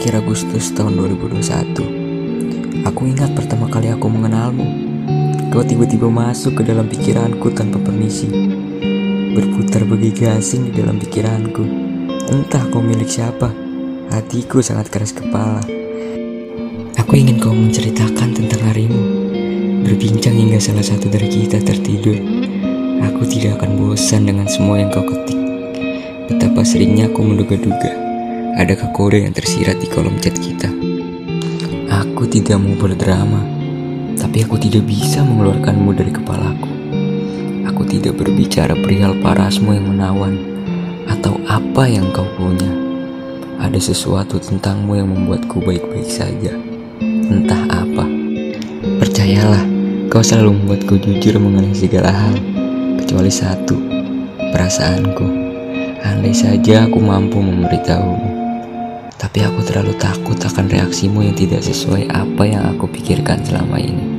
Akhir Agustus tahun 2021 Aku ingat pertama kali aku mengenalmu. Kau tiba-tiba masuk ke dalam pikiranku tanpa permisi. Berputar bagi gasing di dalam pikiranku. Entah kau milik siapa Hatiku sangat keras kepala. Aku ingin kau menceritakan tentang harimu Berbincang hingga salah satu dari kita tertidur. Aku tidak akan bosan dengan semua yang kau ketik. Betapa seringnya aku menduga-duga Adakah kode yang tersirat di kolom chat kita? Aku tidak mau berdrama, tapi aku tidak bisa mengeluarkanmu dari kepalaku. Aku tidak berbicara perihal parasmu yang menawan, atau apa yang kau punya. Ada sesuatu tentangmu yang membuatku baik-baik saja. Entah apa. Percayalah, kau selalu membuatku jujur mengenai segala hal, kecuali satu, perasaanku. Andai saja aku mampu memberitahumu. Tapi aku terlalu takut akan reaksimu yang tidak sesuai apa yang aku pikirkan selama ini.